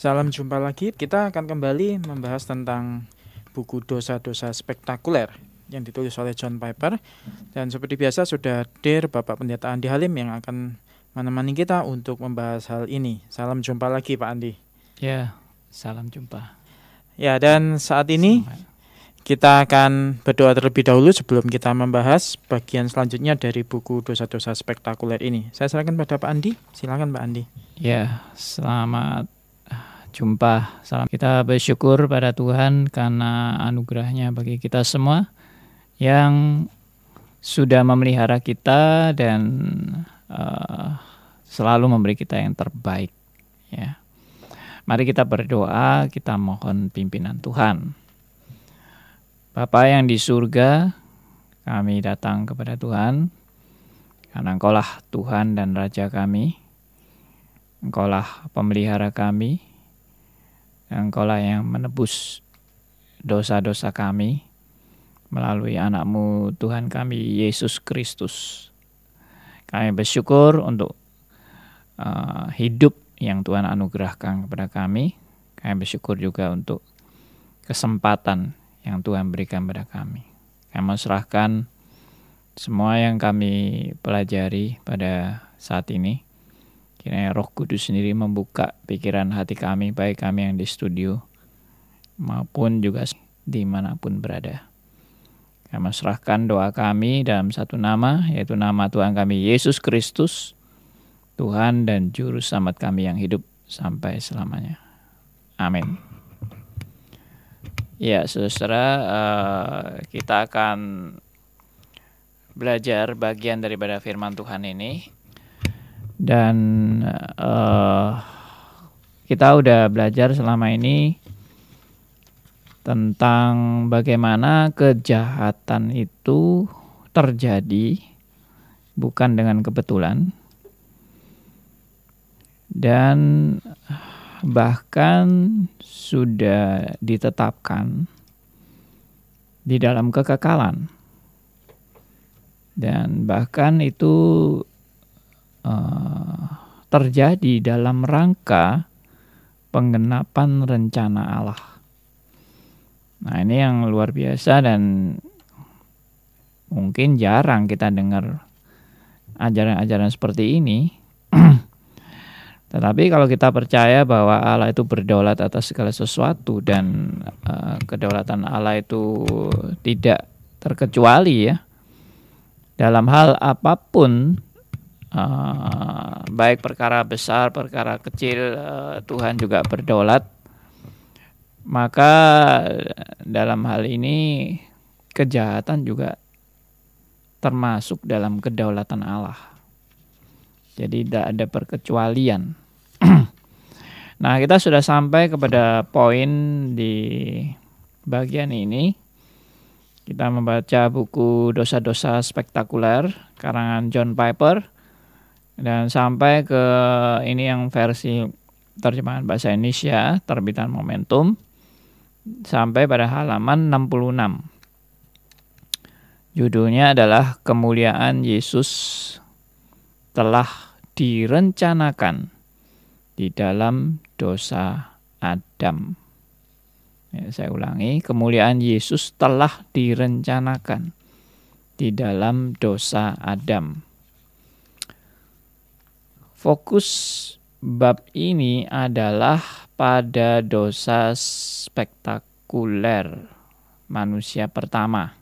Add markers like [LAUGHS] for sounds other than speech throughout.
Salam jumpa lagi. Kita akan kembali membahas tentang buku dosa-dosa spektakuler yang ditulis oleh John Piper. Dan seperti biasa sudah hadir Bapak Pendeta Andi Halim yang akan menemani kita untuk membahas hal ini. Salam jumpa lagi Pak Andi. Ya, salam jumpa. Ya, dan saat ini kita akan berdoa terlebih dahulu sebelum kita membahas bagian selanjutnya dari buku dosa-dosa spektakuler ini. Saya serahkan pada Pak Andi. Silakan Pak Andi. Ya, selamat jumpa. Salam kita bersyukur pada Tuhan karena anugerahnya bagi kita semua yang sudah memelihara kita dan uh, selalu memberi kita yang terbaik. Ya, mari kita berdoa, kita mohon pimpinan Tuhan. Bapa yang di surga, kami datang kepada Tuhan, karena Engkaulah Tuhan dan Raja kami, Engkaulah pemelihara kami, Engkaulah yang menebus dosa-dosa kami melalui anakmu Tuhan kami, Yesus Kristus. Kami bersyukur untuk uh, hidup yang Tuhan anugerahkan kepada kami. Kami bersyukur juga untuk kesempatan yang Tuhan berikan pada kami. Kami serahkan semua yang kami pelajari pada saat ini. Kiranya roh kudus sendiri membuka pikiran hati kami, baik kami yang di studio maupun juga di mana pun berada. Kami serahkan doa kami dalam satu nama, yaitu nama Tuhan kami Yesus Kristus, Tuhan dan Juru Selamat kami yang hidup sampai selamanya. Amin. Ya, saudara, uh, kita akan belajar bagian daripada firman Tuhan ini. Dan uh, kita udah belajar selama ini tentang bagaimana kejahatan itu terjadi bukan dengan kebetulan. Dan bahkan sudah ditetapkan di dalam kekekalan. Dan bahkan itu uh, terjadi dalam rangka penggenapan rencana Allah. Nah ini yang luar biasa dan mungkin jarang kita dengar ajaran-ajaran seperti ini [CLEARS THROAT] tetapi kalau kita percaya bahwa Allah itu berdaulat atas segala sesuatu dan uh, kedaulatan Allah itu tidak terkecuali ya dalam hal apa pun uh, baik perkara besar perkara kecil uh, Tuhan juga berdaulat maka dalam hal ini kejahatan juga termasuk dalam kedaulatan Allah jadi tidak ada perkecualian. [CLEARS THROAT] nah, kita sudah sampai kepada poin di bagian ini. Kita membaca buku Dosa-dosa Spektakuler karangan John Piper dan sampai ke ini yang versi terjemahan bahasa Indonesia terbitan Momentum sampai pada halaman 66. Judulnya adalah Kemuliaan Yesus telah direncanakan di dalam dosa Adam. Ya, saya ulangi, kemuliaan Yesus telah direncanakan di dalam dosa Adam. Fokus bab ini adalah pada dosa spektakuler manusia pertama,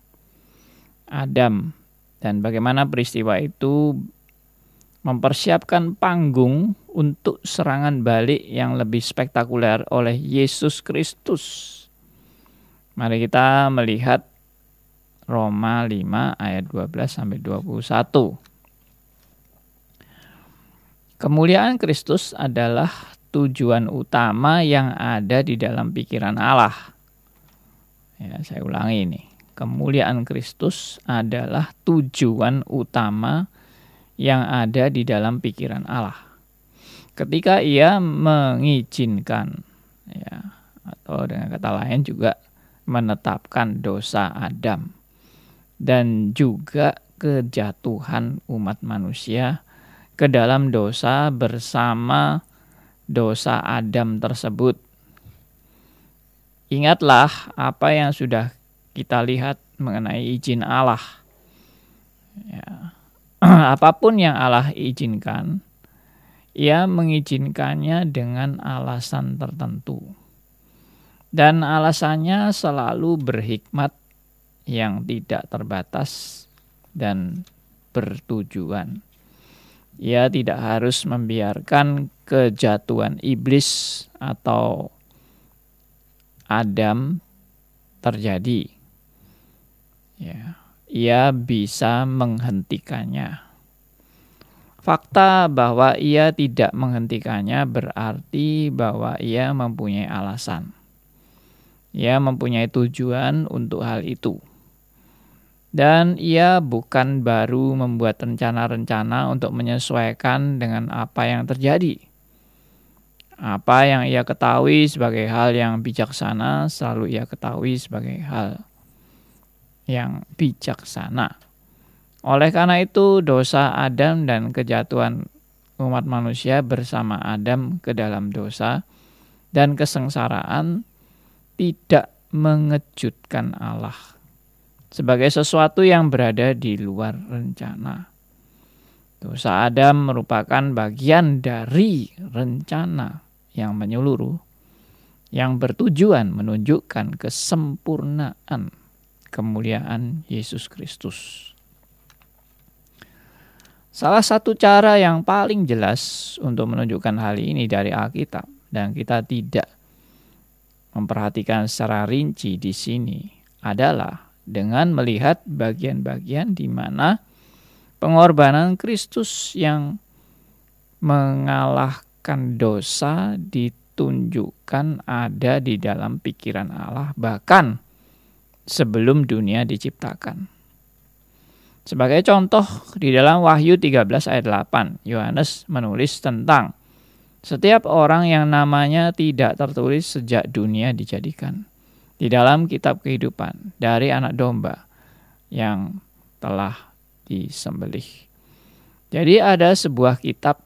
Adam, dan bagaimana peristiwa itu mempersiapkan panggung untuk serangan balik yang lebih spektakuler oleh Yesus Kristus. Mari kita melihat Roma 5 ayat 12 sampai 21. Kemuliaan Kristus adalah tujuan utama yang ada di dalam pikiran Allah. Ya, saya ulangi ini. Kemuliaan Kristus adalah tujuan utama yang ada di dalam pikiran Allah. Ketika ia mengizinkan ya atau dengan kata lain juga menetapkan dosa Adam dan juga kejatuhan umat manusia ke dalam dosa bersama dosa Adam tersebut. Ingatlah apa yang sudah kita lihat mengenai izin Allah. Ya. [CLEARS THROAT] Apa pun yang Allah izinkan, ia mengizinkannya dengan alasan tertentu. Dan alasannya selalu berhikmat yang tidak terbatas dan bertujuan. Ia tidak harus membiarkan kejatuhan iblis atau Adam terjadi. Ya, ia bisa menghentikannya. Fakta bahwa ia tidak menghentikannya berarti bahwa ia mempunyai alasan. Ia mempunyai tujuan untuk hal itu. Dan ia bukan baru membuat rencana-rencana untuk menyesuaikan dengan apa yang terjadi. Apa yang ia ketahui sebagai hal yang bijaksana, selalu ia ketahui sebagai hal yang bijaksana. Oleh karena itu, dosa Adam dan kejatuhan umat manusia bersama Adam ke dalam dosa dan kesengsaraan tidak mengejutkan Allah sebagai sesuatu yang berada di luar rencana. Dosa Adam merupakan bagian dari rencana yang menyeluruh yang bertujuan menunjukkan kesempurnaan kemuliaan Yesus Kristus. Salah satu cara yang paling jelas untuk menunjukkan hal ini dari Alkitab dan kita tidak memperhatikan secara rinci di sini adalah dengan melihat bagian-bagian di mana pengorbanan Kristus yang mengalahkan dosa ditunjukkan ada di dalam pikiran Allah bahkan sebelum dunia diciptakan. Sebagai contoh di dalam Wahyu 13 ayat 8 Yohanes menulis tentang setiap orang yang namanya tidak tertulis sejak dunia dijadikan di dalam kitab kehidupan dari anak domba yang telah disembelih. Jadi ada sebuah kitab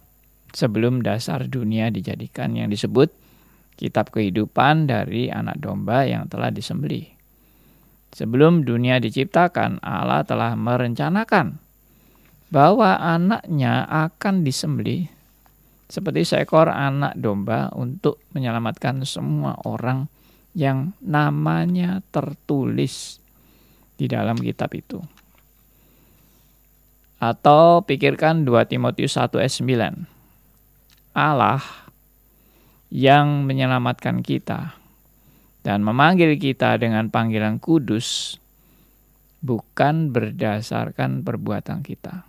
sebelum dasar dunia dijadikan yang disebut kitab kehidupan dari anak domba yang telah disembelih. Sebelum dunia diciptakan, Allah telah merencanakan bahwa anaknya akan disembelih seperti seekor anak domba untuk menyelamatkan semua orang yang namanya tertulis di dalam kitab itu. Atau pikirkan 2 Timotius 1 ayat 9. Allah yang menyelamatkan kita dan memanggil kita dengan panggilan kudus bukan berdasarkan perbuatan kita,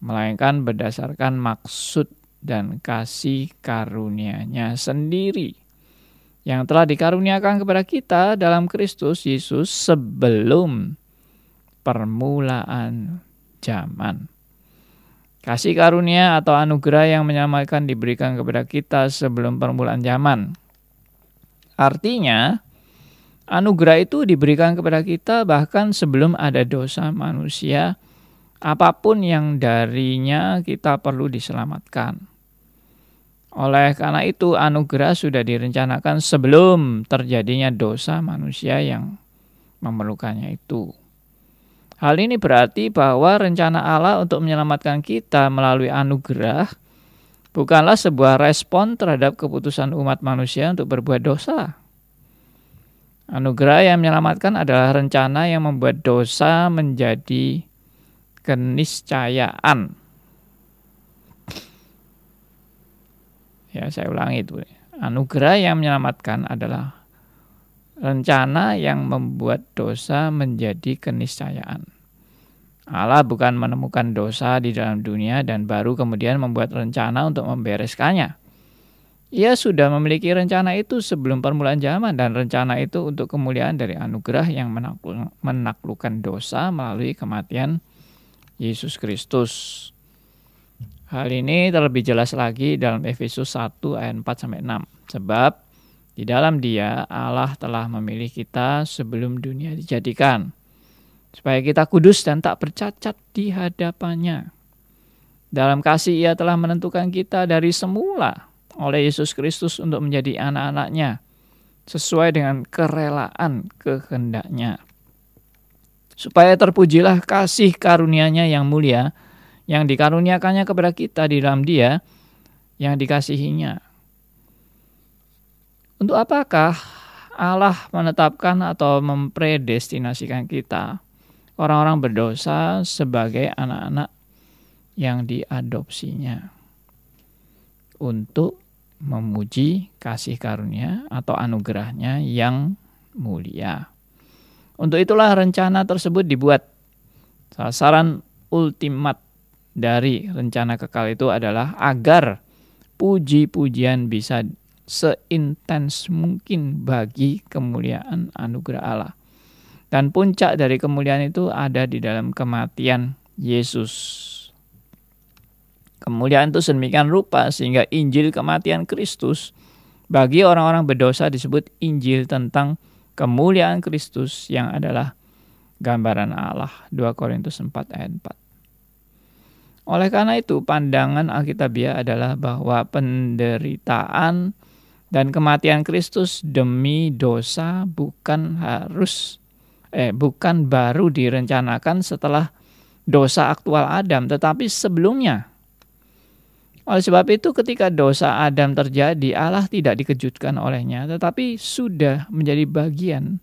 melainkan berdasarkan maksud dan kasih karunia-Nya sendiri yang telah dikaruniakan kepada kita dalam Kristus Yesus sebelum permulaan zaman. Kasih karunia atau anugerah yang menyamakan diberikan kepada kita sebelum permulaan zaman. Artinya, anugerah itu diberikan kepada kita bahkan sebelum ada dosa manusia, apa pun yang darinya kita perlu diselamatkan. Oleh karena itu, anugerah sudah direncanakan sebelum terjadinya dosa manusia yang memerlukannya itu. Hal ini berarti bahwa rencana Allah untuk menyelamatkan kita melalui anugerah bukanlah sebuah respon terhadap keputusan umat manusia untuk berbuat dosa. Anugerah yang menyelamatkan adalah rencana yang membuat dosa menjadi keniscayaan Ya, saya ulangi itu. Anugerah yang menyelamatkan adalah rencana yang membuat dosa menjadi keniscayaan. Allah bukan menemukan dosa di dalam dunia dan baru kemudian membuat rencana untuk membereskannya. Ia sudah memiliki rencana itu sebelum permulaan zaman dan rencana itu untuk kemuliaan dari anugerah yang menaklukkan dosa melalui kematian Yesus Kristus. Hal ini terlebih jelas lagi dalam Efesus 1 ayat 4 sampai 6. Sebab di dalam Dia Allah telah memilih kita sebelum dunia dijadikan supaya kita kudus dan tak bercacat di hadapannya. Dalam kasih Ia telah menentukan kita dari semula oleh Yesus Kristus untuk menjadi anak-anaknya sesuai dengan kerelaan kehendaknya. Supaya terpujilah kasih karunia-Nya yang mulia yang dikaruniakannya kepada kita di dalam dia yang dikasihinya. Untuk apakah Allah menetapkan atau mempredestinasikan kita orang-orang berdosa sebagai anak-anak yang diadopsinya untuk memuji kasih karunia atau anugerahnya yang mulia. Untuk itulah rencana tersebut dibuat. Sasaran ultimat dari rencana kekal itu adalah agar puji-pujian bisa seintens mungkin bagi kemuliaan anugerah Allah. Dan puncak dari kemuliaan itu ada di dalam kematian Yesus. Kemuliaan itu sedemikian rupa sehingga Injil kematian Kristus bagi orang-orang berdosa disebut Injil tentang kemuliaan Kristus yang adalah gambaran Allah. 2 Korintus 4 ayat 4. Oleh karena itu, pandangan Alkitabiah adalah bahwa penderitaan dan kematian Kristus demi dosa bukan harus eh bukan baru direncanakan setelah dosa aktual Adam, tetapi sebelumnya. Oleh sebab itu ketika dosa Adam terjadi, Allah tidak dikejutkan olehnya, tetapi sudah menjadi bagian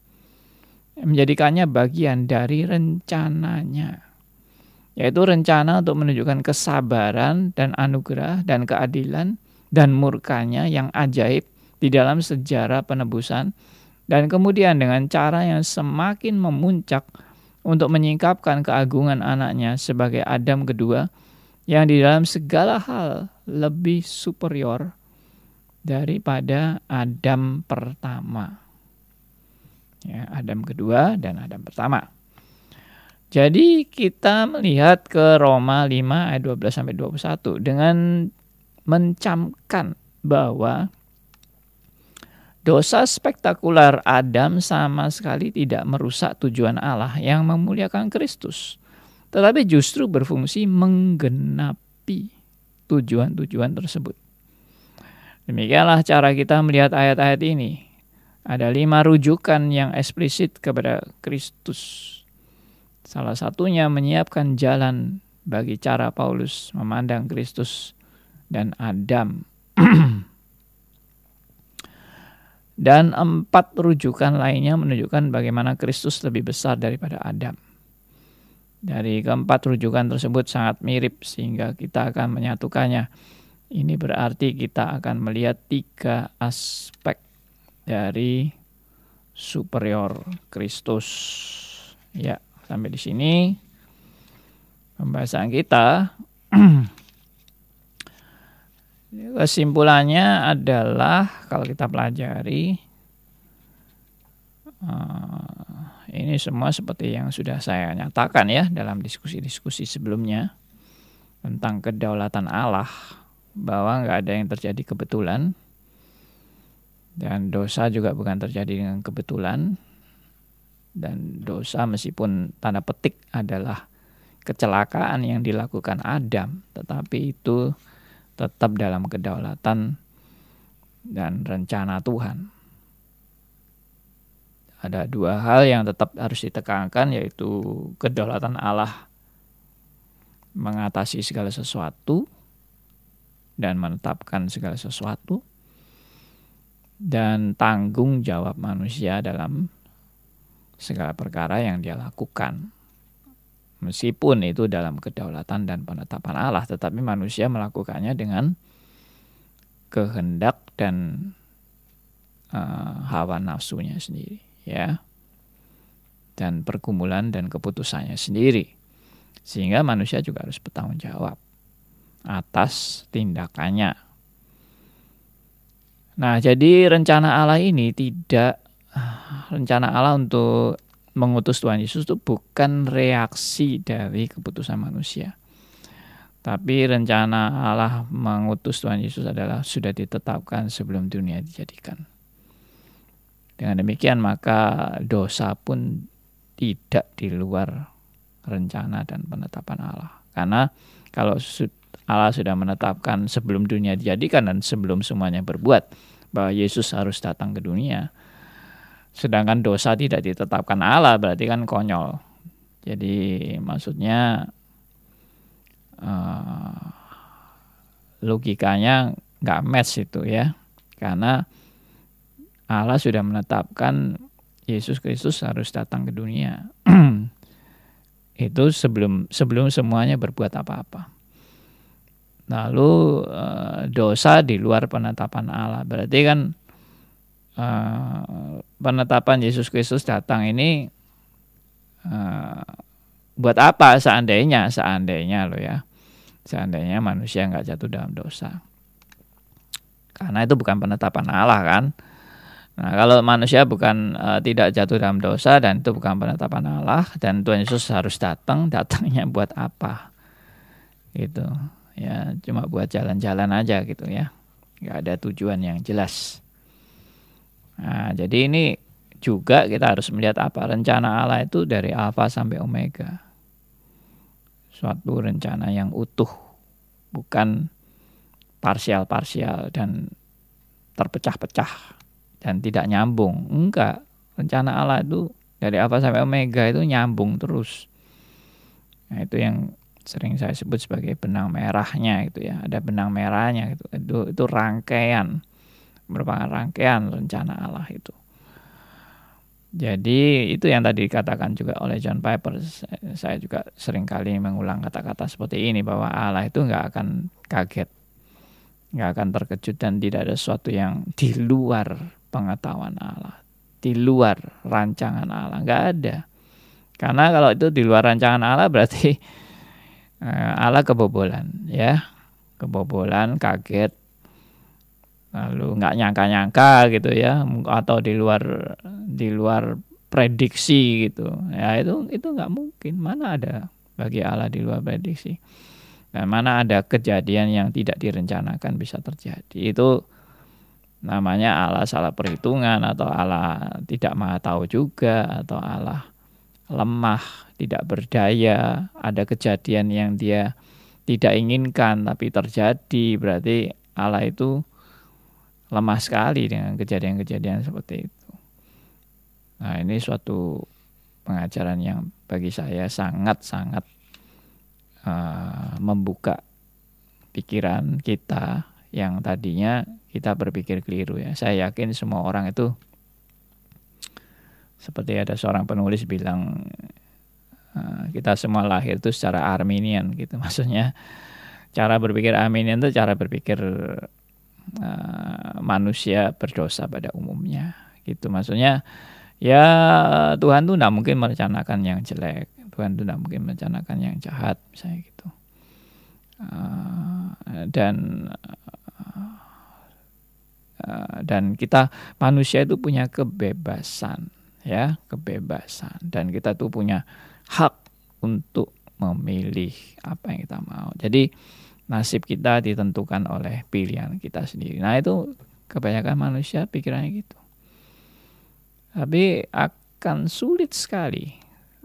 menjadikannya bagian dari rencananya. Yaitu rencana untuk menunjukkan kesabaran dan anugerah dan keadilan dan murkanya yang ajaib di dalam sejarah penebusan dan kemudian dengan cara yang semakin memuncak untuk menyingkapkan keagungan anaknya sebagai Adam kedua yang di dalam segala hal lebih superior daripada Adam pertama. Ya, Adam kedua dan Adam pertama. Jadi kita melihat ke Roma 5 ayat 12 sampai 21 dengan mencamkan bahwa Dosa spektakuler Adam sama sekali tidak merusak tujuan Allah yang memuliakan Kristus, tetapi justru berfungsi menggenapi tujuan-tujuan tersebut. Demikianlah cara kita melihat ayat-ayat ini. Ada lima rujukan yang eksplisit kepada Kristus. Salah satunya menyiapkan jalan bagi cara Paulus memandang Kristus dan Adam [CLEARS THROAT] Dan empat rujukan lainnya menunjukkan bagaimana Kristus lebih besar daripada Adam. Dari keempat rujukan tersebut sangat mirip sehingga kita akan menyatukannya. Ini berarti kita akan melihat tiga aspek dari superior Kristus. Ya, sampai di sini pembahasan kita. [CLEARS THROAT] Kesimpulannya adalah kalau kita pelajari uh, ini semua seperti yang sudah saya nyatakan ya dalam diskusi-diskusi sebelumnya tentang kedaulatan Allah bahwa nggak ada yang terjadi kebetulan dan dosa juga bukan terjadi dengan kebetulan dan dosa meskipun tanda petik adalah kecelakaan yang dilakukan Adam tetapi itu tetap dalam kedaulatan dan rencana Tuhan. Ada dua hal yang tetap harus ditekankan yaitu kedaulatan Allah mengatasi segala sesuatu dan menetapkan segala sesuatu dan tanggung jawab manusia dalam segala perkara yang dia lakukan. Meskipun itu dalam kedaulatan dan penetapan Allah, tetapi manusia melakukannya dengan kehendak dan uh, hawa nafsunya sendiri, ya. Dan pergumulan dan keputusannya sendiri. Sehingga manusia juga harus bertanggung jawab atas tindakannya. Nah, jadi rencana Allah ini tidak rencana Allah untuk mengutus Tuhan Yesus itu bukan reaksi dari keputusan manusia. Tapi rencana Allah mengutus Tuhan Yesus adalah sudah ditetapkan sebelum dunia dijadikan. Dengan demikian maka dosa pun tidak di luar rencana dan penetapan Allah. Karena kalau Allah sudah menetapkan sebelum dunia dijadikan dan sebelum semuanya berbuat bahwa Yesus harus datang ke dunia. Sedangkan dosa tidak ditetapkan Allah berarti kan konyol. Jadi maksudnya uh, logikanya nggak match itu ya. Karena Allah sudah menetapkan Yesus Kristus harus datang ke dunia. [CLEARS THROAT] itu sebelum sebelum semuanya berbuat apa-apa. Lalu uh, dosa di luar penetapan Allah. Berarti kan uh, penetapan Yesus Kristus datang ini uh, buat apa? Seandainya seandainya lo ya. Seandainya manusia nggak jatuh dalam dosa. Karena itu bukan penetapan Allah kan? Nah kalau manusia bukan uh, tidak jatuh dalam dosa dan itu bukan penetapan Allah dan Tuhan Yesus harus datang [LAUGHS] datangnya buat apa? Gitu. Ya cuma buat jalan-jalan aja gitu ya. Nggak ada tujuan yang jelas nah jadi ini juga kita harus melihat apa rencana Allah itu dari alfa sampai omega. Suatu rencana yang utuh bukan parsial-parsial dan terpecah-pecah dan tidak nyambung. Enggak rencana Allah itu dari alfa sampai omega itu nyambung terus. Nah itu yang sering saya sebut sebagai benang merahnya itu ya. Ada benang merahnya itu itu, itu rangkaian merupakan rangkaian rencana Allah itu. Jadi itu yang tadi dikatakan juga oleh John Piper. Saya juga sering kali mengulang kata-kata seperti ini bahwa Allah itu nggak akan kaget nggak akan terkejut dan tidak ada sesuatu yang di luar pengetahuan Allah di luar rancangan Allah. Nggak ada. Karena kalau itu di luar rancangan Allah berarti Eh, ala kebobolan ya. Kebobolan kaget lalu nggak nyangka-nyangka gitu ya atau di luar di luar prediksi gitu. Ya itu itu nggak mungkin. Mana ada bagi Allah di luar prediksi? Dan mana ada kejadian yang tidak direncanakan bisa terjadi? Itu namanya Allah salah perhitungan atau Allah tidak maha tahu juga atau Allah lemah, tidak berdaya, ada kejadian yang dia tidak inginkan tapi terjadi, berarti Allah itu lemah sekali dengan kejadian-kejadian seperti itu. Nah, ini suatu pengajaran yang bagi saya sangat-sangat uh, membuka pikiran kita yang tadinya kita berpikir keliru ya. Saya yakin semua orang itu seperti ada seorang penulis bilang eh, kita semua lahir itu secara Arminian gitu [LAUGHS] maksudnya cara berpikir Arminian itu cara berpikir uh, manusia berdosa pada umumnya gitu. Maksudnya ya Tuhan tuh tidak mungkin merencanakan yang jelek. Tuhan tuh tidak mungkin merencanakan yang jahat misalnya gitu. Uh, dan uh, dan kita manusia itu punya kebebasan ya kebebasan. Dan kita tuh punya hak untuk memilih apa yang kita mau. Jadi nasib kita ditentukan oleh pilihan kita sendiri. Nah itu kebanyakan manusia pikirannya gitu. Tapi akan sulit sekali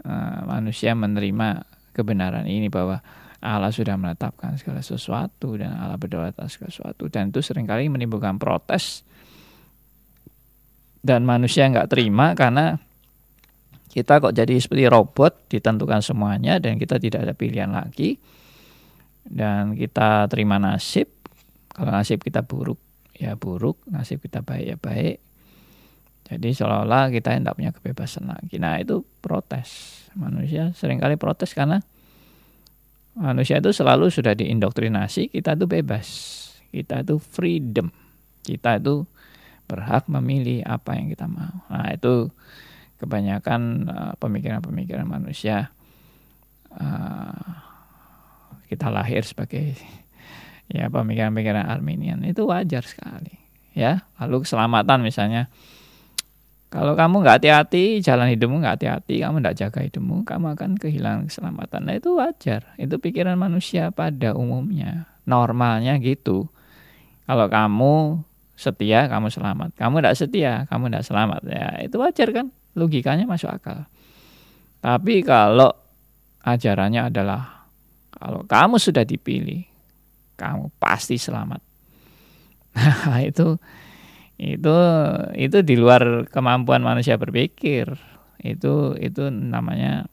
uh, manusia menerima kebenaran ini bahwa Allah sudah menetapkan segala sesuatu dan Allah berdaulat atas segala sesuatu dan itu sering kali menimbulkan protes dan manusia nggak terima karena kita kok jadi seperti robot ditentukan semuanya dan kita tidak ada pilihan lagi dan kita terima nasib. Kalau nasib kita buruk ya buruk. Nasib kita baik ya baik. Jadi seolah-olah kita tidak punya kebebasan lagi. Nah itu protes. Manusia sering kali protes karena manusia itu selalu sudah diindoktrinasi kita itu bebas. Kita itu freedom. Kita itu berhak memilih apa yang kita mau. Nah, itu kebanyakan uh, pemikiran-pemikiran uh, manusia. Uh, kita lahir sebagai ya pemikiran-pemikiran Arminian. Itu wajar sekali ya. Lalu keselamatan misalnya. Kalau kamu nggak hati-hati, jalan hidupmu nggak hati-hati, kamu nggak jaga hidupmu, kamu akan kehilangan keselamatan. Nah itu wajar, itu pikiran manusia pada umumnya, normalnya gitu. Kalau kamu setia kamu selamat. Kamu tidak setia kamu tidak selamat. Ya itu wajar kan? Logikanya masuk akal. Tapi kalau ajarannya adalah kalau kamu sudah dipilih kamu pasti selamat. [LAUGHS] Nah, itu itu itu di luar kemampuan manusia berpikir. Itu itu namanya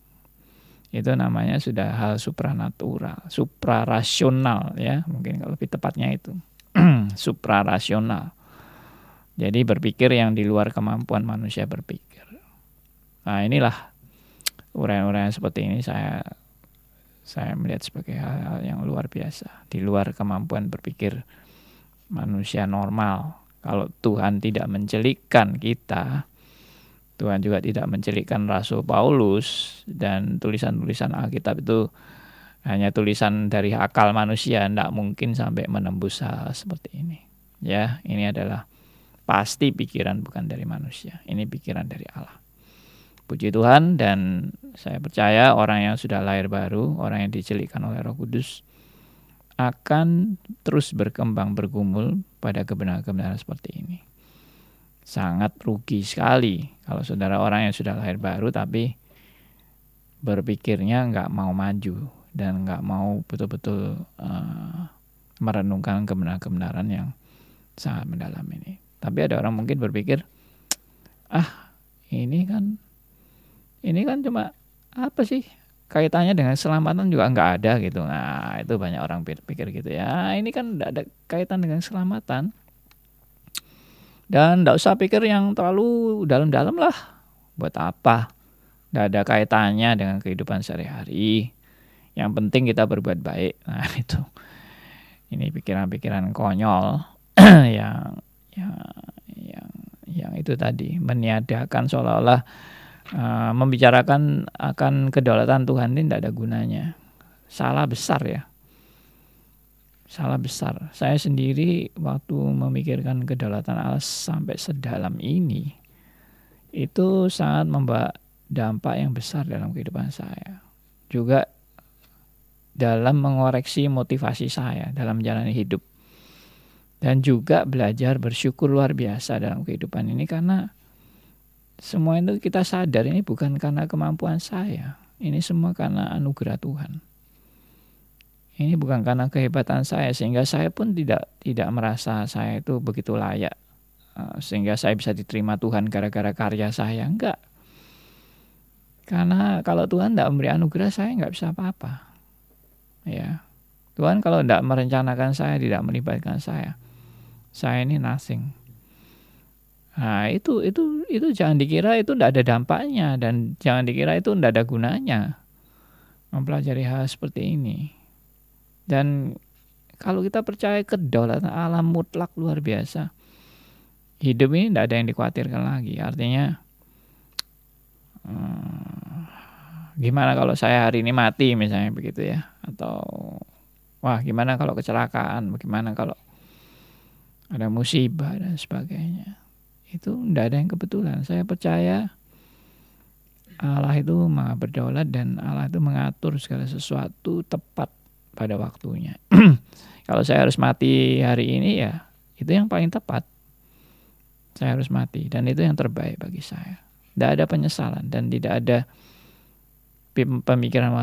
itu namanya sudah hal supranatural, suprarasional ya, mungkin kalau lebih tepatnya itu. [CLEARS THROAT] suprarasional. Jadi berpikir yang di luar kemampuan manusia berpikir. Nah, inilah uraian-uraian seperti ini saya saya melihat sebagai hal-hal yang luar biasa di luar kemampuan berpikir manusia normal. Kalau Tuhan tidak mencelikkan kita, Tuhan juga tidak mencelikkan Rasul Paulus dan tulisan-tulisan Alkitab itu hanya tulisan dari akal manusia, tidak mungkin sampai menembus hal seperti ini. Ya, ini adalah pasti pikiran bukan dari manusia, ini pikiran dari Allah. Puji Tuhan dan saya percaya orang yang sudah lahir baru, orang yang dicelikkan oleh Roh Kudus akan terus berkembang bergumul pada kebenaran-kebenaran seperti ini. Sangat rugi sekali kalau saudara orang yang sudah lahir baru tapi berpikirnya nggak mau maju dan nggak mau betul-betul uh, merenungkan kebenaran-kebenaran yang sangat mendalam ini. Tapi ada orang mungkin berpikir, ah ini kan ini kan cuma apa sih kaitannya dengan keselamatan juga nggak ada gitu. Nah itu banyak orang pikir gitu ya. Ini kan tidak ada kaitan dengan keselamatan. Dan tidak usah pikir yang terlalu dalam-dalam lah. Buat apa? Tidak ada kaitannya dengan kehidupan sehari-hari. Yang penting kita berbuat baik. [LAUGHS] Nah itu. Ini pikiran-pikiran konyol [CLEARS THROAT] yang yang yang itu tadi meniadakan seolah-olah uh, membicarakan akan kedaulatan Tuhan ini tidak ada gunanya. Salah besar ya. Salah besar. Saya sendiri waktu memikirkan kedaulatan Allah sampai sedalam ini, itu sangat membawa dampak yang besar dalam kehidupan saya. Juga dalam mengoreksi motivasi saya dalam menjalani hidup. Dan juga belajar bersyukur luar biasa dalam kehidupan ini karena semua itu kita sadar ini bukan karena kemampuan saya. Ini semua karena anugerah Tuhan. Ini bukan karena kehebatan saya sehingga saya pun tidak tidak merasa saya itu begitu layak eh, sehingga saya bisa diterima Tuhan gara-gara karya saya enggak. Karena kalau Tuhan tidak memberi anugerah saya enggak bisa apa-apa. Ya. Tuhan kalau tidak merencanakan saya, tidak melibatkan saya, saya ini nothing. Nah, itu itu itu jangan dikira itu tidak ada dampaknya dan jangan dikira itu tidak ada gunanya mempelajari hal seperti ini. Dan kalau kita percaya kedaulatan alam mutlak luar biasa, hidup ini tidak ada yang dikhawatirkan lagi. Artinya, hmm, gimana kalau saya hari ini mati misalnya begitu ya, atau wah gimana kalau kecelakaan, bagaimana kalau ada musibah dan sebagainya itu tidak ada yang kebetulan. Saya percaya Allah itu maha berdaulat dan Allah itu mengatur segala sesuatu tepat pada waktunya. [CLEARS THROAT] Kalau saya harus mati hari ini ya itu yang paling tepat. Saya harus mati dan itu yang terbaik bagi saya. Tidak ada penyesalan dan tidak ada pemikiran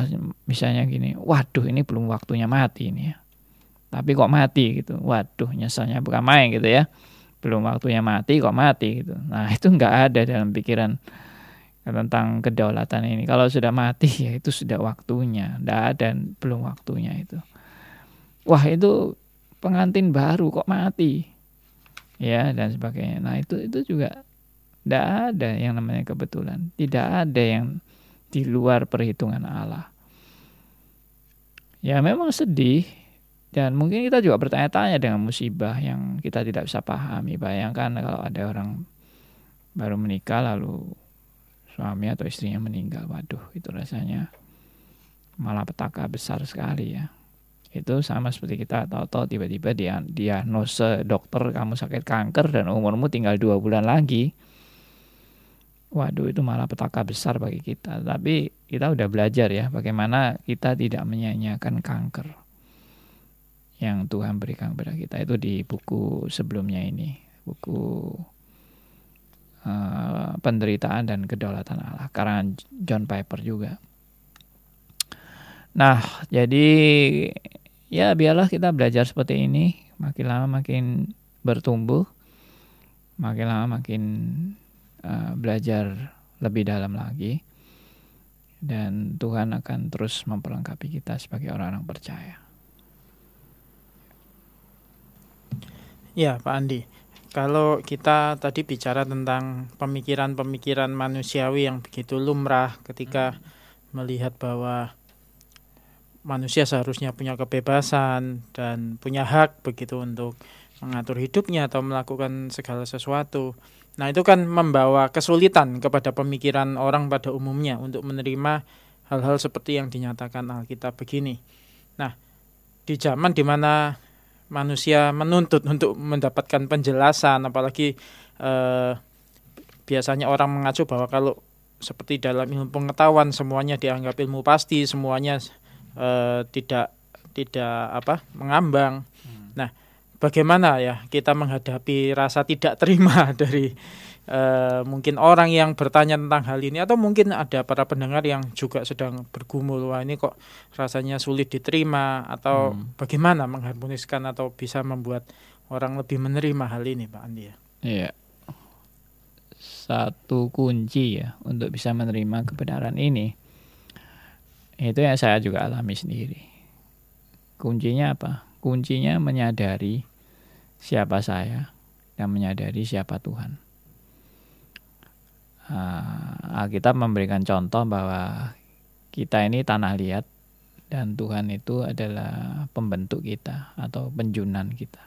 misalnya gini, waduh ini belum waktunya mati ini ya. Tapi kok mati gitu, waduh nyesalnya bukan main gitu ya belum waktunya mati kok mati gitu. Nah [LAUGHS] itu nggak ada dalam pikiran tentang kedaulatan ini. Kalau sudah mati ya itu sudah waktunya, nggak ada belum waktunya itu. Wah itu pengantin baru kok mati, ya dan sebagainya. Nah itu itu juga tidak ada yang namanya kebetulan, tidak ada yang di luar perhitungan Allah. Ya memang sedih, dan mungkin kita juga bertanya-tanya dengan musibah yang kita tidak bisa pahami. Bayangkan kalau ada orang baru menikah lalu suami atau istrinya meninggal. Waduh, itu rasanya malah petaka besar sekali ya. Itu sama seperti kita tahu-tahu tiba-tiba dia diagnose dokter kamu sakit kanker dan umurmu tinggal dua bulan lagi. Waduh itu malah petaka besar bagi kita. Tapi kita udah belajar ya bagaimana kita tidak menyanyiakan kanker yang Tuhan berikan kepada kita. Itu di buku sebelumnya ini. Buku uh, penderitaan dan kedaulatan Allah. Karena John Piper juga. Nah, jadi ya biarlah kita belajar seperti ini, makin lama makin bertumbuh, makin lama makin uh, belajar lebih dalam lagi, dan Tuhan akan terus memperlengkapi kita sebagai orang-orang percaya. Ya, Pak Andi. Kalau kita tadi bicara tentang pemikiran-pemikiran manusiawi yang begitu lumrah ketika melihat bahwa manusia seharusnya punya kebebasan dan punya hak begitu untuk mengatur hidupnya atau melakukan segala sesuatu. Nah, itu kan membawa kesulitan kepada pemikiran orang pada umumnya untuk menerima hal-hal seperti yang dinyatakan Alkitab begini. Nah, di zaman di mana manusia menuntut untuk mendapatkan penjelasan apalagi eh, biasanya orang mengacu bahwa kalau seperti dalam ilmu pengetahuan semuanya dianggap ilmu pasti semuanya eh, tidak tidak apa mengambang hmm. nah bagaimana ya kita menghadapi rasa tidak terima [LAUGHS] dari Uh, mungkin orang yang bertanya tentang hal ini atau mungkin ada para pendengar yang juga sedang bergumul wah ini kok rasanya sulit diterima atau hmm. bagaimana mengharmoniskan atau bisa membuat orang lebih menerima hal ini Pak Andi ya. Iya. Satu kunci ya untuk bisa menerima kebenaran ini itu yang saya juga alami sendiri. Kuncinya apa? Kuncinya menyadari siapa saya dan menyadari siapa Tuhan uh, Alkitab memberikan contoh bahwa kita ini tanah liat dan Tuhan itu adalah pembentuk kita atau penjunan kita.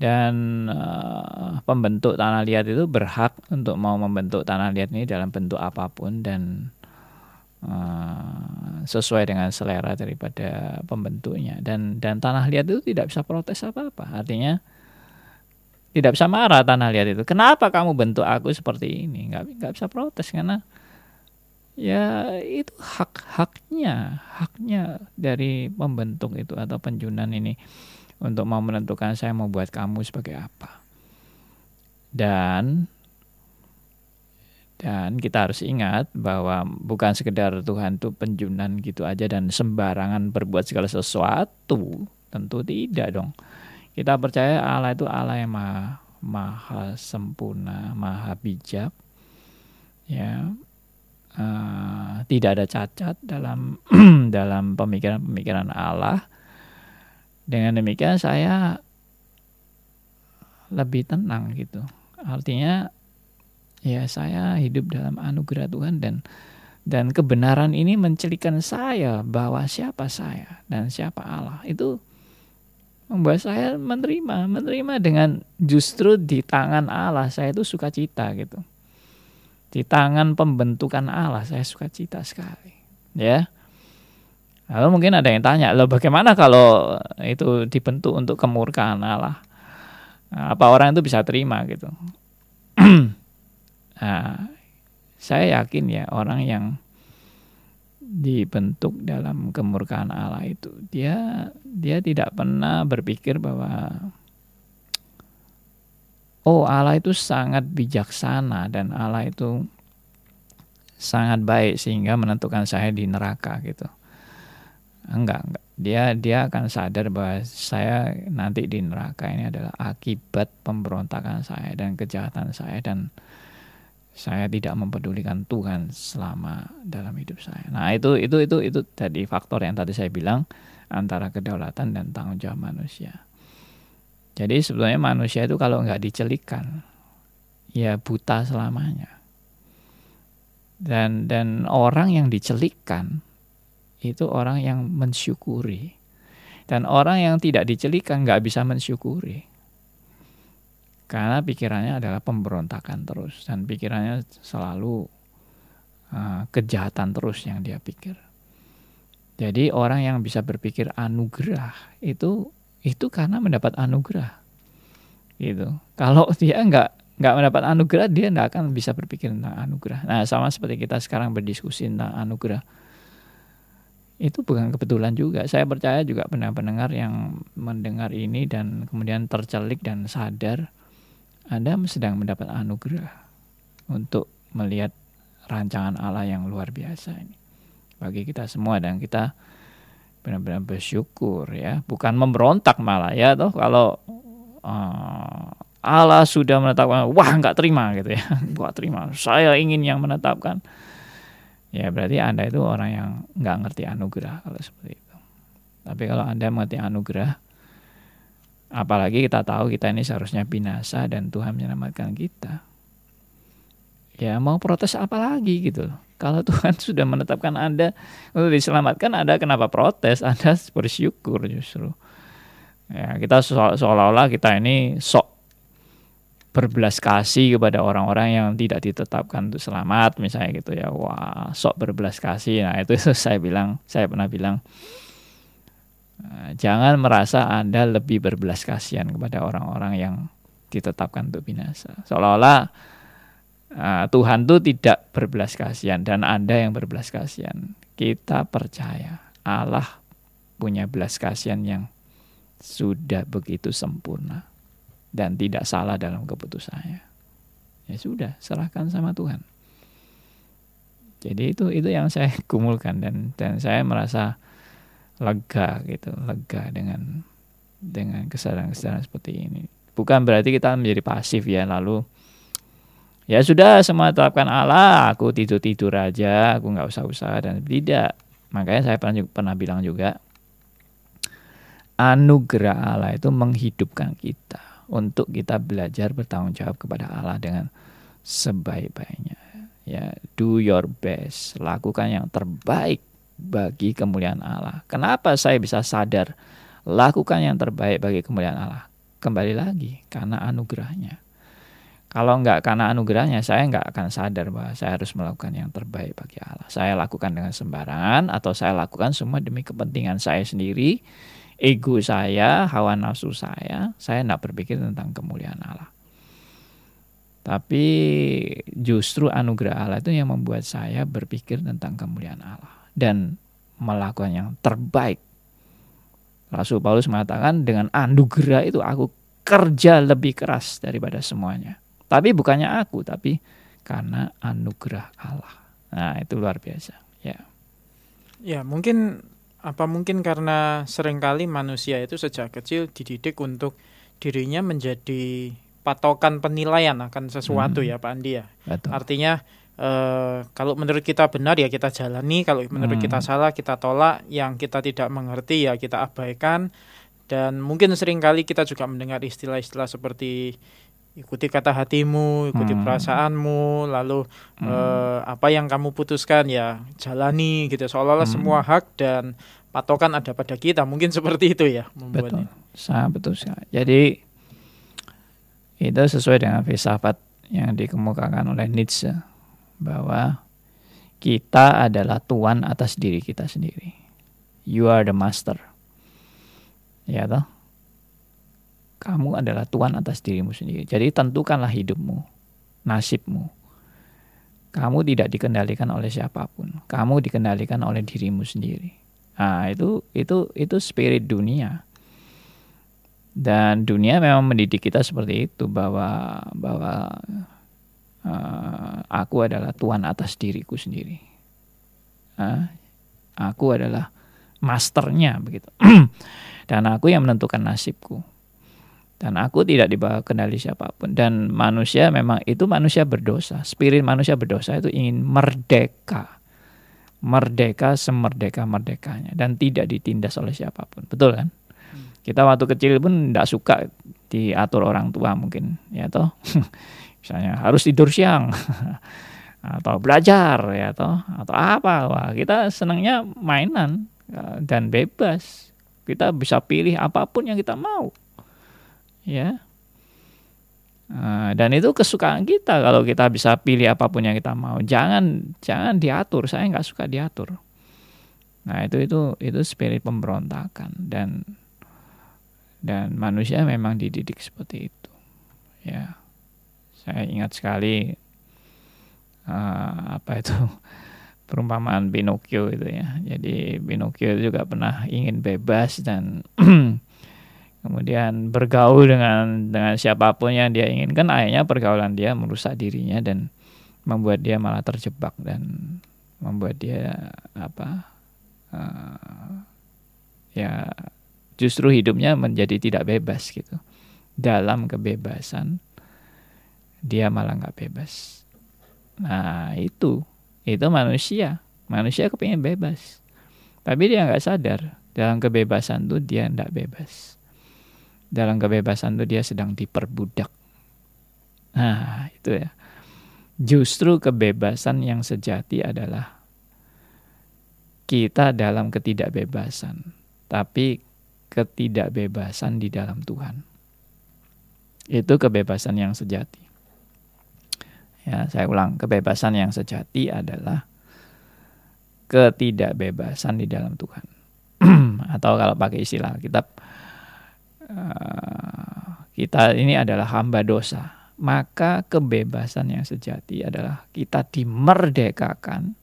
Dan uh, pembentuk tanah liat itu berhak untuk mau membentuk tanah liat ini dalam bentuk apa pun dan uh, sesuai dengan selera daripada pembentuknya. Dan dan tanah liat itu tidak bisa protes apa-apa. Artinya tidak bisa marah tanah liat itu. Kenapa kamu bentuk aku seperti ini? Nggak, nggak bisa protes karena ya itu hak haknya haknya dari pembentuk itu atau penjunan ini untuk mau menentukan saya mau buat kamu sebagai apa dan dan kita harus ingat bahwa bukan sekedar Tuhan itu penjunan gitu aja dan sembarangan berbuat segala sesuatu tentu tidak dong kita percaya Allah itu Allah yang maha, maha sempurna, maha bijak. Ya. Uh, tidak ada cacat dalam [CLEARS THROAT] dalam pemikiran-pemikiran Allah. Dengan demikian saya lebih tenang gitu. Artinya ya saya hidup dalam anugerah Tuhan dan dan kebenaran ini mencelikan saya bahwa siapa saya dan siapa Allah itu membuat saya menerima, menerima dengan justru di tangan Allah saya itu sukacita gitu. Di tangan pembentukan Allah saya sukacita sekali. Ya. Lalu mungkin ada yang tanya, lo bagaimana kalau itu dibentuk untuk kemurkaan Allah? Apa orang itu bisa terima gitu? [CLEARS THROAT] nah, saya yakin ya orang yang dibentuk dalam kemurkaan Allah itu. Dia dia tidak pernah berpikir bahwa oh Allah itu sangat bijaksana dan Allah itu sangat baik sehingga menentukan saya di neraka gitu. Enggak enggak. Dia dia akan sadar bahwa saya nanti di neraka ini adalah akibat pemberontakan saya dan kejahatan saya dan saya tidak mempedulikan Tuhan selama dalam hidup saya. Nah, itu itu itu itu tadi faktor yang tadi saya bilang antara kedaulatan dan tanggung jawab manusia. Jadi sebetulnya manusia itu kalau nggak dicelikan, ya buta selamanya. Dan dan orang yang dicelikkan itu orang yang mensyukuri. Dan orang yang tidak dicelikan nggak bisa mensyukuri. Karena pikirannya adalah pemberontakan terus dan pikirannya selalu uh, kejahatan terus yang dia pikir. Jadi orang yang bisa berpikir anugerah itu itu karena mendapat anugerah. Gitu. Kalau [LAUGHS] dia nggak nggak mendapat anugerah dia nggak akan bisa berpikir tentang anugerah. Nah sama seperti kita sekarang berdiskusi tentang anugerah itu bukan kebetulan juga. Saya percaya juga pendengar-pendengar yang mendengar ini dan kemudian tercelik dan sadar anda sedang mendapat anugerah untuk melihat rancangan Allah yang luar biasa ini bagi kita semua dan kita benar-benar bersyukur ya, bukan memberontak malah ya toh kalau uh, Allah sudah menetapkan, wah nggak terima gitu ya, [LAUGHS] nggak terima, saya ingin yang menetapkan. Ya berarti anda itu orang yang nggak ngerti anugerah kalau seperti itu. Tapi kalau anda mengerti anugerah, apalagi kita tahu kita ini seharusnya binasa dan Tuhan menyelamatkan kita. Ya mau protes apa lagi gitu. Kalau [LAUGHS] Tuhan sudah menetapkan Anda untuk diselamatkan, Anda kenapa protes? [LAUGHS] Anda bersyukur justru. Ya, kita seolah-olah kita ini sok berbelas kasih kepada orang-orang yang tidak ditetapkan untuk selamat misalnya gitu ya wah sok berbelas kasih nah itu [LAUGHS] saya bilang saya pernah bilang jangan merasa anda lebih berbelas kasihan kepada orang-orang yang ditetapkan untuk binasa seolah-olah uh, Tuhan itu tidak berbelas kasihan dan anda yang berbelas kasihan kita percaya Allah punya belas kasihan yang sudah begitu sempurna dan tidak salah dalam keputusannya. Ya sudah, serahkan sama Tuhan. Jadi itu itu yang saya [LAUGHS] kumulkan dan dan saya merasa lega gitu, lega dengan dengan kesadaran-kesadaran seperti ini. Bukan berarti kita menjadi pasif ya lalu ya sudah semua terapkan Allah, aku tidur-tidur aja, aku nggak usah usaha dan tidak. Makanya saya pernah pernah bilang juga anugerah Allah itu menghidupkan kita untuk kita belajar bertanggung jawab kepada Allah dengan sebaik-baiknya. Ya, do your best, lakukan yang terbaik bagi kemuliaan Allah. Kenapa saya bisa sadar lakukan yang terbaik bagi kemuliaan Allah? Kembali lagi karena anugerahnya. Kalau enggak karena anugerahnya, saya enggak akan sadar bahwa saya harus melakukan yang terbaik bagi Allah. Saya lakukan dengan sembarangan atau saya lakukan semua demi kepentingan saya sendiri ego saya, hawa nafsu saya, saya tidak berpikir tentang kemuliaan Allah. Tapi justru anugerah Allah itu yang membuat saya berpikir tentang kemuliaan Allah dan melakukan yang terbaik. Rasul Paulus mengatakan dengan anugerah itu aku kerja lebih keras daripada semuanya. Tapi bukannya aku, tapi karena anugerah Allah. Nah, itu luar biasa, ya. Ya, mungkin apa mungkin karena sering kali manusia itu sejak kecil dididik untuk dirinya menjadi patokan penilaian akan sesuatu hmm. ya Pak Andi ya. Betul. Artinya eh, kalau menurut kita benar ya kita jalani, kalau menurut hmm. kita salah kita tolak, yang kita tidak mengerti ya kita abaikan. Dan mungkin sering kali kita juga mendengar istilah-istilah seperti ikuti kata hatimu, ikuti hmm. perasaanmu, lalu hmm. eh, apa yang kamu putuskan ya jalani gitu. Seolah-olah hmm. semua hak dan patokan ada pada kita. Mungkin [LAUGHS] seperti itu ya membuatnya. Betul, sangat betul sekali. Jadi itu sesuai dengan filsafat yang dikemukakan oleh Nietzsche bahwa kita adalah tuan atas diri kita sendiri. You are the master. Ya toh? Kamu adalah tuan atas dirimu sendiri. Jadi tentukanlah hidupmu, nasibmu. Kamu tidak dikendalikan oleh siapa pun. Kamu dikendalikan oleh dirimu sendiri. Nah, itu itu itu spirit dunia. Dan dunia memang mendidik kita seperti itu bahwa bahwa uh, aku adalah tuan atas diriku sendiri. Uh, aku adalah masternya begitu. [CLEARS THROAT] Dan aku yang menentukan nasibku. Dan aku tidak dibawa kendali siapa pun. Dan manusia memang itu manusia berdosa. Spirit manusia berdosa itu ingin merdeka. Merdeka semerdeka merdekanya dan tidak ditindas oleh siapa pun. Betul kan? Hmm. kita waktu kecil pun tidak suka diatur orang tua mungkin. Ya toh [LAUGHS] misalnya harus tidur siang [LAUGHS] atau belajar ya toh atau apa wah kita senangnya mainan eh, dan bebas kita bisa pilih apa pun yang kita mau ya Nah, dan itu kesukaan kita kalau kita bisa pilih apa pun yang kita mau. Jangan jangan diatur. Saya nggak suka diatur. Nah itu itu itu spirit pemberontakan dan dan manusia memang dididik seperti itu. Ya, saya ingat sekali uh, apa itu [LAUGHS] perumpamaan Pinocchio itu ya. Jadi Pinocchio juga pernah ingin bebas dan [CLEARS THROAT] kemudian bergaul dengan dengan siapa pun yang dia inginkan akhirnya pergaulan dia merusak dirinya dan membuat dia malah terjebak dan membuat dia apa uh, ya justru hidupnya menjadi tidak bebas gitu. Dalam kebebasan dia malah nggak bebas. Nah itu itu manusia. Manusia kepingin bebas. Tapi dia nggak sadar dalam kebebasan itu dia tidak bebas. Dalam kebebasan itu dia sedang diperbudak. Nah itu ya. Justru kebebasan yang sejati adalah kita dalam ketidakbebasan. Tapi ketidakbebasan di dalam Tuhan. Itu kebebasan yang sejati. Ya, saya ulang, kebebasan yang sejati adalah ketidakbebasan di dalam Tuhan. [CLEARS THROAT] Atau kalau pakai istilah kitab eh, kita ini adalah hamba dosa, maka kebebasan yang sejati adalah kita dimerdekakan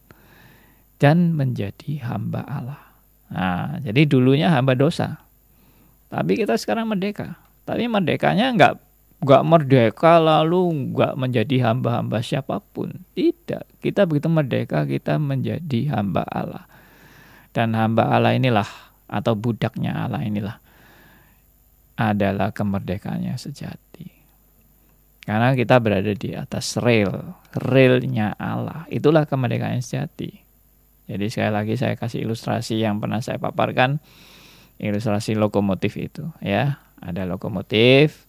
dan menjadi hamba Allah. Nah, jadi dulunya hamba dosa, tapi kita sekarang merdeka. Tapi merdekanya nggak nggak merdeka lalu nggak menjadi hamba-hamba siapa pun. Tidak, kita begitu merdeka kita menjadi hamba Allah. Dan hamba Allah inilah atau budaknya Allah inilah adalah kemerdekaannya sejati. Karena kita berada di atas rel, relnya Allah. Itulah kemerdekaan sejati. Jadi sekali lagi saya kasih ilustrasi yang pernah saya paparkan, ilustrasi lokomotif itu ya. Ada lokomotif,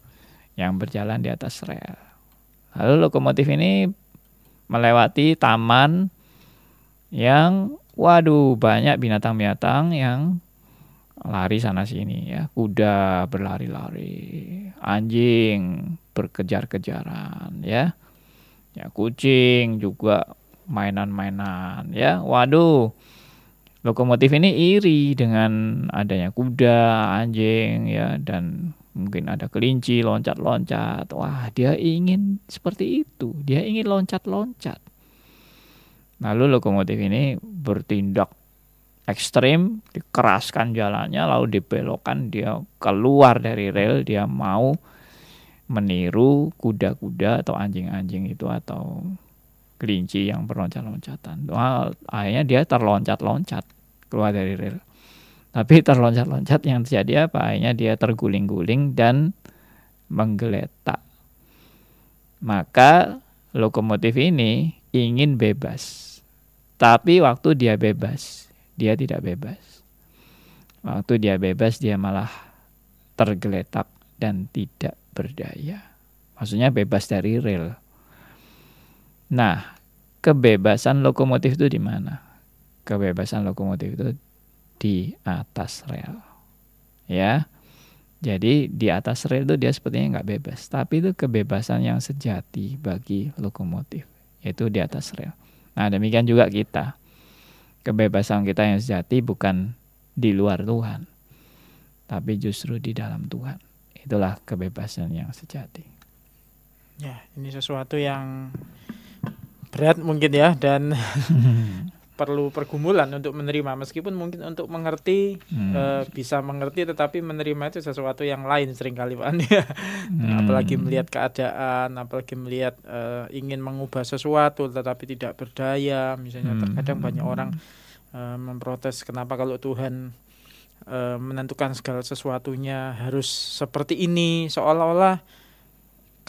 yang berjalan di atas rel. Lalu lokomotif ini melewati taman yang waduh banyak binatang-binatang yang lari sana sini ya. Kuda berlari-lari, anjing berkejar-kejaran ya. Ya kucing juga mainan-mainan ya. Waduh. Lokomotif ini iri dengan adanya kuda, anjing ya dan mungkin ada kelinci loncat-loncat. Wah, dia ingin seperti itu. Dia ingin loncat-loncat. Lalu lokomotif ini bertindak ekstrim, dikeraskan jalannya, lalu dibelokkan, dia keluar dari rel, dia mau meniru kuda-kuda atau anjing-anjing itu atau kelinci yang berloncat-loncatan. Wah, akhirnya dia terloncat-loncat keluar dari rel. Tapi terloncat-loncat yang terjadi apa? Akhirnya dia terguling-guling dan menggeletak. Maka lokomotif ini ingin bebas. Tapi waktu dia bebas, dia tidak bebas. Waktu dia bebas, dia malah tergeletak dan tidak berdaya. Maksudnya bebas dari rel. Nah, kebebasan lokomotif itu di mana? Kebebasan lokomotif itu di atas rel. Ya. Jadi di atas rel itu dia sepertinya nggak bebas, tapi itu kebebasan yang sejati bagi lokomotif, yaitu di atas rel. Nah demikian juga kita, kebebasan kita yang sejati bukan di luar Tuhan, tapi justru di dalam Tuhan. Itulah kebebasan yang sejati. Ya, ini sesuatu yang berat mungkin ya dan [LAUGHS] perlu pergumulan untuk menerima meskipun mungkin untuk mengerti hmm. e, bisa mengerti tetapi menerima itu sesuatu yang lain sering kali Pak Andi [LAUGHS] hmm. apalagi melihat keadaan apalagi melihat e, ingin mengubah sesuatu tetapi tidak berdaya misalnya hmm. terkadang banyak orang e, memprotes kenapa kalau Tuhan e, menentukan segala sesuatunya harus seperti ini seolah-olah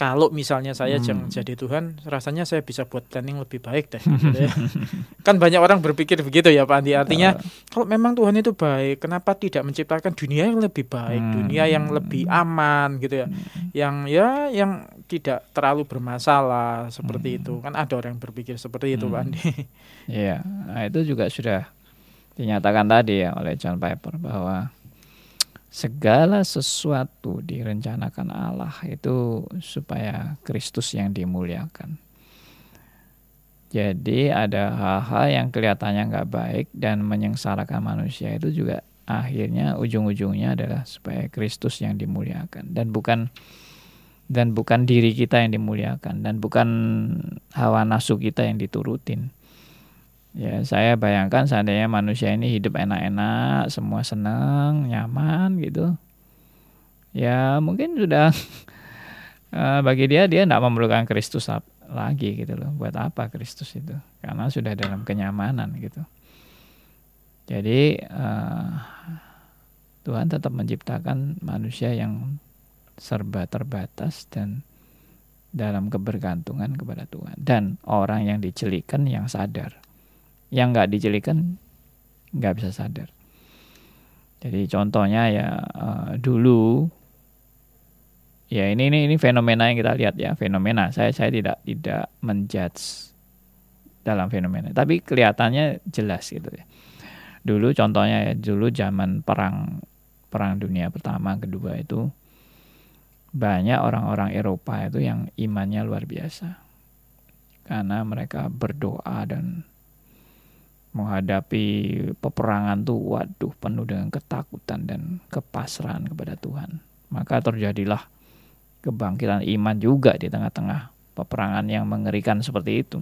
kalau misalnya saya hmm. jadi Tuhan, rasanya saya bisa buat planning lebih baik deh. Gitu ya. [LAUGHS] kan banyak orang berpikir begitu ya Pak Andi. Artinya uh. kalau memang Tuhan itu baik, kenapa tidak menciptakan dunia yang lebih baik, hmm. dunia yang lebih aman gitu ya, hmm. yang ya yang tidak terlalu bermasalah seperti hmm. itu. Kan ada orang yang berpikir seperti itu hmm. Pak Andi. Iya, nah, itu juga sudah dinyatakan tadi ya oleh John Piper bahwa segala sesuatu direncanakan Allah itu supaya Kristus yang dimuliakan. Jadi ada hal-hal yang kelihatannya nggak baik dan menyengsarakan manusia itu juga akhirnya ujung-ujungnya adalah supaya Kristus yang dimuliakan dan bukan dan bukan diri kita yang dimuliakan dan bukan hawa nafsu kita yang diturutin. Ya, saya bayangkan seandainya manusia ini hidup enak-enak, semua senang, nyaman gitu. Ya, mungkin sudah [LAUGHS] eh, bagi dia dia tidak memerlukan Kristus lagi gitu loh. Buat apa Kristus itu? Karena sudah dalam kenyamanan gitu. Jadi uh, Tuhan tetap menciptakan manusia yang serba terbatas dan dalam kebergantungan kepada Tuhan dan orang yang dicelikan yang sadar yang nggak dicelikan nggak bisa sadar. Jadi contohnya ya uh, dulu ya ini ini ini fenomena yang kita lihat ya fenomena. Saya saya tidak tidak menjudge dalam fenomena. Tapi kelihatannya jelas gitu ya. Dulu contohnya ya dulu zaman perang perang dunia pertama kedua itu banyak orang-orang Eropa itu yang imannya luar biasa. Karena mereka berdoa dan menghadapi peperangan tuh waduh penuh dengan ketakutan dan kepasrahan kepada Tuhan. Maka terjadilah kebangkitan iman juga di tengah-tengah peperangan yang mengerikan seperti itu.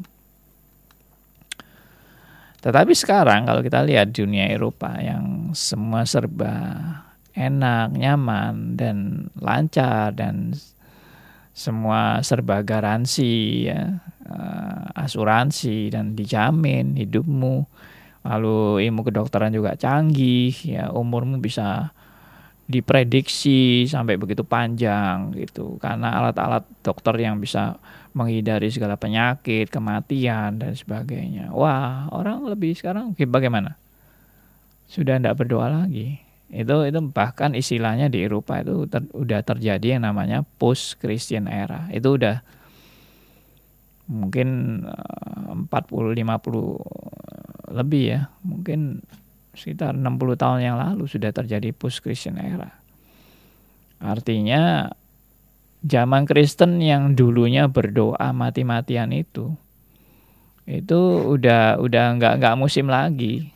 Tetapi sekarang kalau kita lihat dunia Eropa yang semua serba enak, nyaman dan lancar dan semua serba garansi ya, uh, asuransi dan dijamin hidupmu. Lalu ilmu kedokteran juga canggih ya, umurmu bisa diprediksi sampai begitu panjang gitu karena alat-alat dokter yang bisa menghindari segala penyakit, kematian dan sebagainya. Wah, orang lebih sekarang bagaimana? Sudah tidak berdoa lagi itu itu bahkan istilahnya di Eropa itu ter, udah terjadi yang namanya post Christian era itu udah mungkin 40 eh, 50 lebih ya. Mungkin sekitar 60 tahun yang lalu sudah terjadi post Christian era. Artinya zaman Kristen yang dulunya berdoa mati-matian itu itu udah udah nggak nggak musim lagi.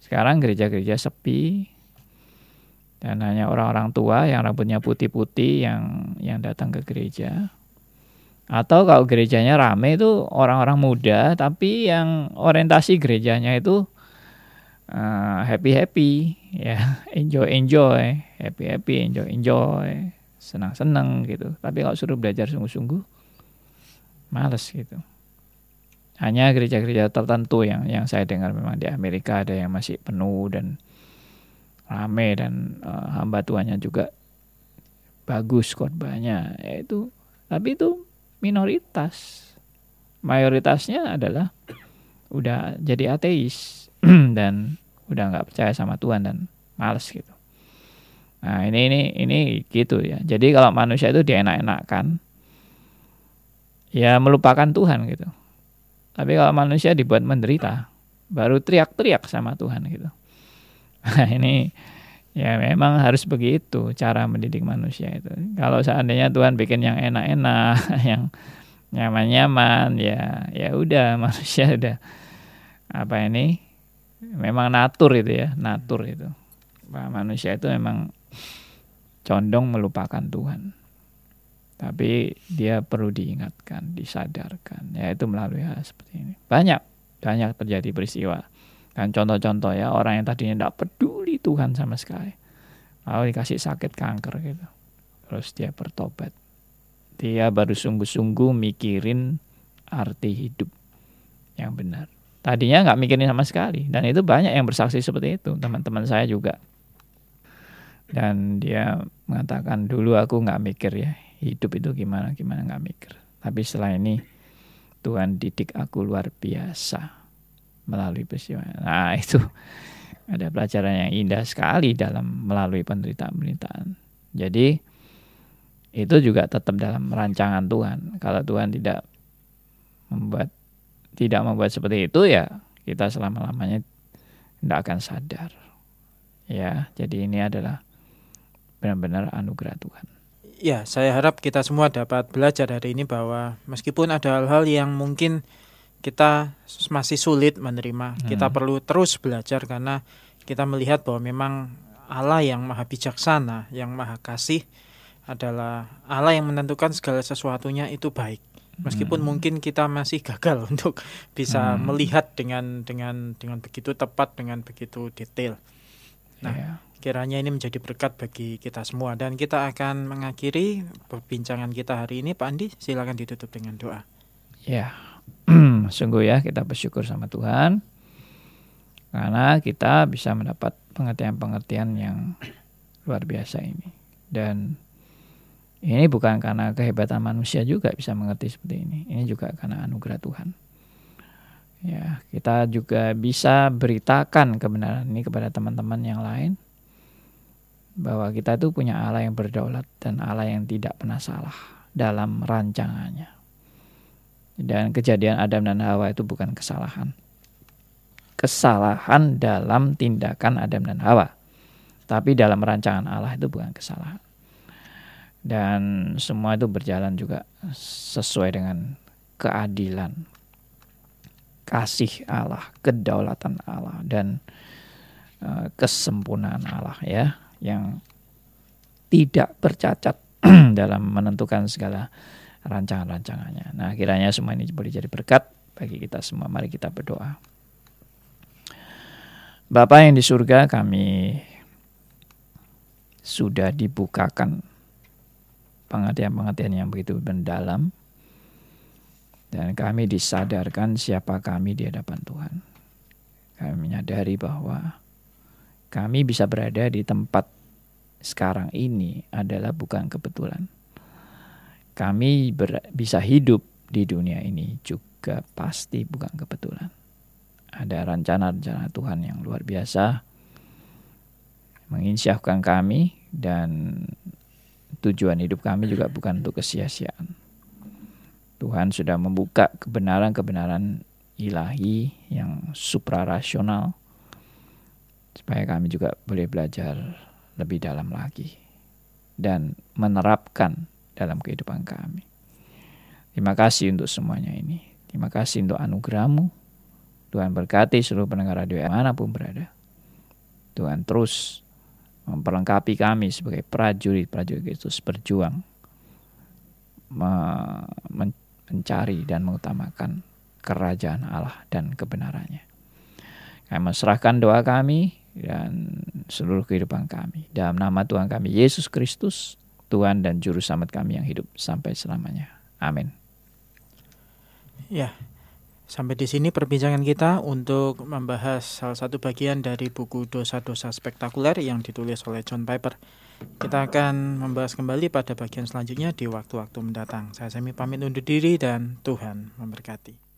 Sekarang gereja-gereja sepi dan hanya orang-orang tua yang rambutnya putih-putih yang yang datang ke gereja. Atau kalau gerejanya rame itu orang-orang muda tapi yang orientasi gerejanya itu uh, happy happy ya [LAUGHS] enjoy enjoy happy happy enjoy enjoy senang senang gitu. Tapi kalau suruh belajar sungguh-sungguh males gitu hanya gereja-gereja tertentu yang yang saya dengar memang di Amerika ada yang masih penuh dan rame dan uh, hamba Tuhannya juga bagus khotbahnya yaitu tapi itu minoritas. Mayoritasnya adalah udah jadi ateis [CLEARS THROAT] dan udah nggak percaya sama Tuhan dan males gitu. Nah ini ini ini gitu ya. Jadi kalau manusia itu dienak-enakan ya melupakan Tuhan gitu. Tapi kalau manusia dibuat menderita, baru teriak-teriak sama Tuhan gitu. [LAUGHS] Nah, ini ya memang harus begitu cara mendidik manusia itu. Kalau seandainya Tuhan bikin yang enak-enak, [LAUGHS] yang nyaman-nyaman, ya ya udah [LAUGHS] manusia udah apa ini memang natur itu ya, natur itu. Manusia itu memang condong melupakan Tuhan. Tapi dia perlu diingatkan, disadarkan, yaitu melalui hal seperti ini. Banyak, banyak terjadi peristiwa. Dan contoh-contoh ya, orang yang tadinya tidak peduli Tuhan sama sekali. Lalu dikasih sakit kanker gitu. Terus dia bertobat. Dia baru sungguh-sungguh mikirin arti hidup yang benar. Tadinya nggak mikirin sama sekali. Dan itu banyak yang bersaksi seperti itu. Teman-teman saya juga. Dan dia mengatakan dulu aku nggak mikir ya hidup itu gimana gimana nggak mikir tapi setelah ini Tuhan didik aku luar biasa melalui peristiwa nah itu ada pelajaran yang indah sekali dalam melalui penderitaan-penderitaan. Jadi itu juga tetap dalam rancangan Tuhan. Kalau Tuhan tidak membuat tidak membuat seperti itu ya kita selama lamanya tidak akan sadar. Ya jadi ini adalah benar-benar anugerah Tuhan. Ya saya harap kita semua dapat belajar dari ini bahwa meskipun ada hal-hal yang mungkin kita masih sulit menerima, hmm. kita perlu terus belajar karena kita melihat bahwa memang Allah yang maha bijaksana, yang maha kasih adalah Allah yang menentukan segala sesuatunya itu baik. Meskipun hmm. mungkin kita masih gagal [LAUGHS] untuk bisa hmm. melihat dengan dengan dengan begitu tepat, dengan begitu detail. Nah, yeah. Kiranya ini menjadi berkat bagi kita semua dan kita akan mengakhiri perbincangan kita hari ini Pak Andi silakan ditutup dengan doa. Ya. [CLEARS THROAT] sungguh ya kita bersyukur sama Tuhan karena kita bisa mendapat pengertian-pengertian yang luar biasa ini. Dan ini bukan karena kehebatan manusia juga bisa mengerti seperti ini. Ini juga karena anugerah Tuhan. Ya, kita juga bisa beritakan kebenaran ini kepada teman-teman yang lain bahwa kita itu punya Allah yang berdaulat dan Allah yang tidak pernah salah dalam rancangannya. Dan kejadian Adam dan Hawa itu bukan kesalahan. Kesalahan dalam tindakan Adam dan Hawa. Tapi dalam rancangan Allah itu bukan kesalahan dan semua itu berjalan juga sesuai dengan keadilan kasih Allah, kedaulatan Allah dan uh, kesempurnaan Allah ya yang tidak bercacat [CLEARS THROAT] dalam menentukan segala rancangan-rancangannya. Nah, kiranya semua ini boleh jadi berkat bagi kita semua. Mari kita berdoa. Bapak yang di surga, kami sudah dibukakan pengertian-pengertian yang begitu mendalam dan kami disadarkan siapa kami di hadapan Tuhan. Kami menyadari bahwa kami bisa berada di tempat sekarang ini adalah bukan kebetulan. Kami ber, bisa hidup di dunia ini juga pasti bukan kebetulan. Ada rencana-rencana Tuhan yang luar biasa menginsyafkan kami dan tujuan hidup kami juga bukan untuk kesia-siaan. Tuhan sudah membuka kebenaran-kebenaran ilahi yang suprarasional supaya kami juga boleh belajar lebih dalam lagi dan menerapkan dalam kehidupan kami. Terima kasih untuk semuanya ini. Terima kasih untuk anugerahmu. Tuhan berkati seluruh pendengar radio mana pun berada. Tuhan terus memperlengkapi kami sebagai prajurit-prajurit Kristus berjuang mencari dan mengutamakan kerajaan Allah dan kebenarannya. Kami menserahkan doa kami dan seluruh kehidupan kami. Dalam nama Tuhan kami, Yesus Kristus, Tuhan dan Juru Selamat kami yang hidup sampai selamanya. Amin. Ya, Sampai di sini perbincangan kita untuk membahas salah satu bagian dari buku Dosa-dosa Spektakuler yang ditulis oleh John Piper. Kita akan membahas kembali pada bagian selanjutnya di waktu-waktu mendatang. Saya Semi pamit undur diri dan Tuhan memberkati.